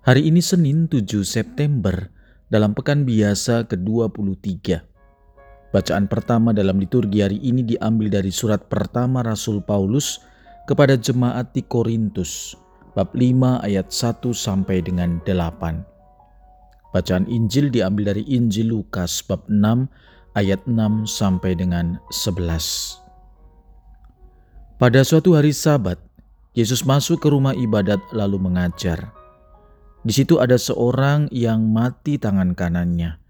Hari ini Senin 7 September dalam pekan biasa ke-23. Bacaan pertama dalam liturgi hari ini diambil dari surat pertama Rasul Paulus kepada jemaat di Korintus, bab 5 ayat 1 sampai dengan 8. Bacaan Injil diambil dari Injil Lukas bab 6 ayat 6 sampai dengan 11. Pada suatu hari Sabat, Yesus masuk ke rumah ibadat lalu mengajar. Di situ ada seorang yang mati tangan kanannya.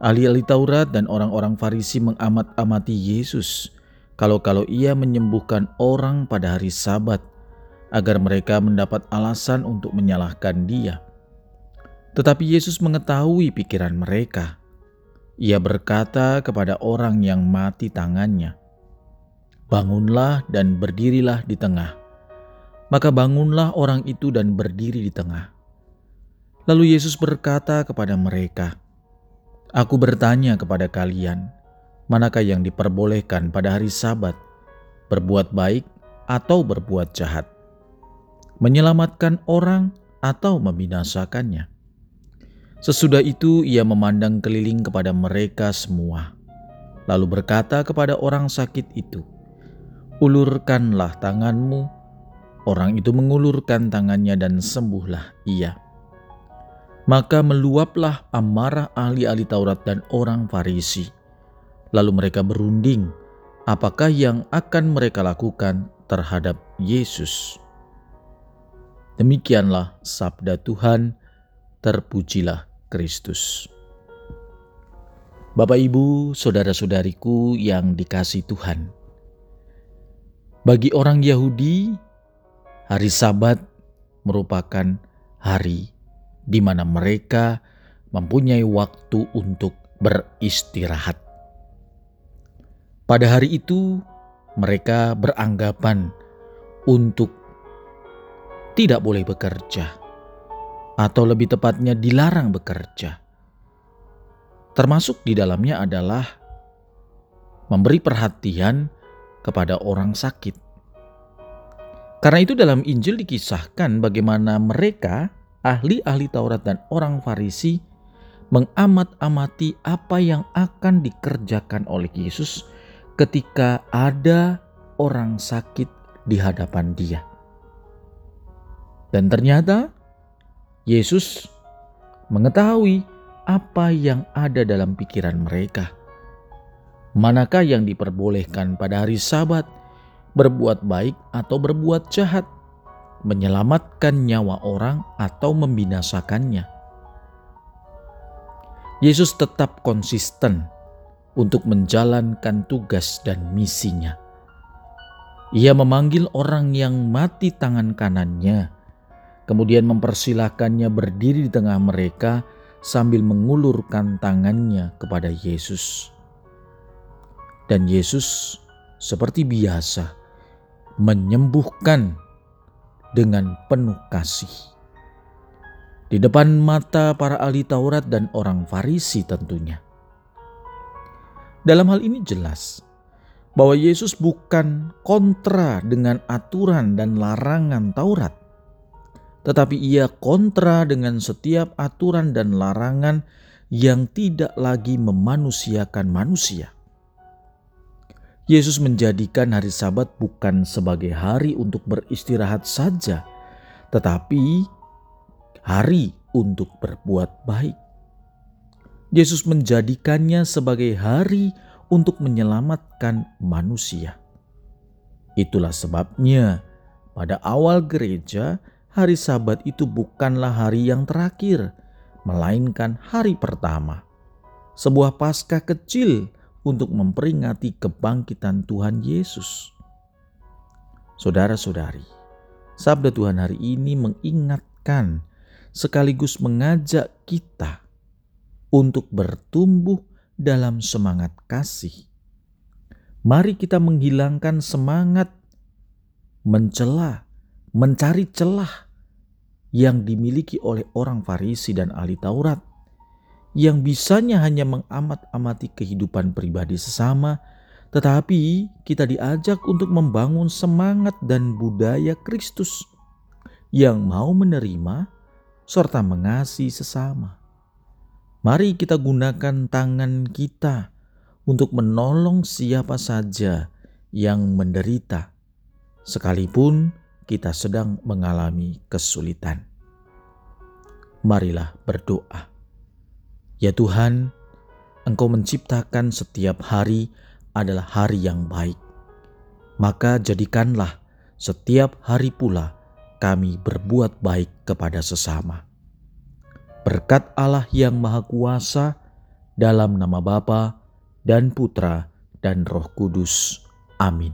Ahli-ahli Taurat dan orang-orang Farisi mengamat-amati Yesus kalau-kalau ia menyembuhkan orang pada hari Sabat agar mereka mendapat alasan untuk menyalahkan dia. Tetapi Yesus mengetahui pikiran mereka. Ia berkata kepada orang yang mati tangannya, "Bangunlah dan berdirilah di tengah." Maka bangunlah orang itu dan berdiri di tengah. Lalu Yesus berkata kepada mereka, Aku bertanya kepada kalian, manakah yang diperbolehkan pada hari Sabat, berbuat baik atau berbuat jahat, menyelamatkan orang atau membinasakannya? Sesudah itu ia memandang keliling kepada mereka semua, lalu berkata kepada orang sakit itu, "Ulurkanlah tanganmu." Orang itu mengulurkan tangannya dan sembuhlah ia. Maka meluaplah amarah ahli-ahli Taurat dan orang Farisi. Lalu mereka berunding, apakah yang akan mereka lakukan terhadap Yesus. Demikianlah sabda Tuhan, terpujilah Kristus. Bapak, ibu, saudara-saudariku yang dikasih Tuhan, bagi orang Yahudi, hari Sabat merupakan hari di mana mereka mempunyai waktu untuk beristirahat. Pada hari itu, mereka beranggapan untuk tidak boleh bekerja, atau lebih tepatnya dilarang bekerja. Termasuk di dalamnya adalah memberi perhatian kepada orang sakit. Karena itu, dalam Injil dikisahkan bagaimana mereka ahli-ahli Taurat dan orang Farisi mengamat-amati apa yang akan dikerjakan oleh Yesus ketika ada orang sakit di hadapan Dia. Dan ternyata Yesus mengetahui apa yang ada dalam pikiran mereka. Manakah yang diperbolehkan pada hari Sabat, berbuat baik atau berbuat jahat? Menyelamatkan nyawa orang atau membinasakannya. Yesus tetap konsisten untuk menjalankan tugas dan misinya. Ia memanggil orang yang mati tangan kanannya, kemudian mempersilahkannya berdiri di tengah mereka sambil mengulurkan tangannya kepada Yesus. Dan Yesus seperti biasa menyembuhkan dengan penuh kasih. Di depan mata para ahli Taurat dan orang Farisi tentunya. Dalam hal ini jelas bahwa Yesus bukan kontra dengan aturan dan larangan Taurat, tetapi ia kontra dengan setiap aturan dan larangan yang tidak lagi memanusiakan manusia. Yesus menjadikan hari Sabat bukan sebagai hari untuk beristirahat saja, tetapi hari untuk berbuat baik. Yesus menjadikannya sebagai hari untuk menyelamatkan manusia. Itulah sebabnya, pada awal gereja, hari Sabat itu bukanlah hari yang terakhir, melainkan hari pertama, sebuah Paskah kecil untuk memperingati kebangkitan Tuhan Yesus. Saudara-saudari, sabda Tuhan hari ini mengingatkan sekaligus mengajak kita untuk bertumbuh dalam semangat kasih. Mari kita menghilangkan semangat mencela, mencari celah yang dimiliki oleh orang Farisi dan ahli Taurat yang bisanya hanya mengamat-amati kehidupan pribadi sesama, tetapi kita diajak untuk membangun semangat dan budaya Kristus yang mau menerima serta mengasihi sesama. Mari kita gunakan tangan kita untuk menolong siapa saja yang menderita, sekalipun kita sedang mengalami kesulitan. Marilah berdoa. Ya Tuhan, Engkau menciptakan setiap hari adalah hari yang baik. Maka jadikanlah setiap hari pula kami berbuat baik kepada sesama. Berkat Allah yang Maha Kuasa, dalam nama Bapa dan Putra dan Roh Kudus. Amin.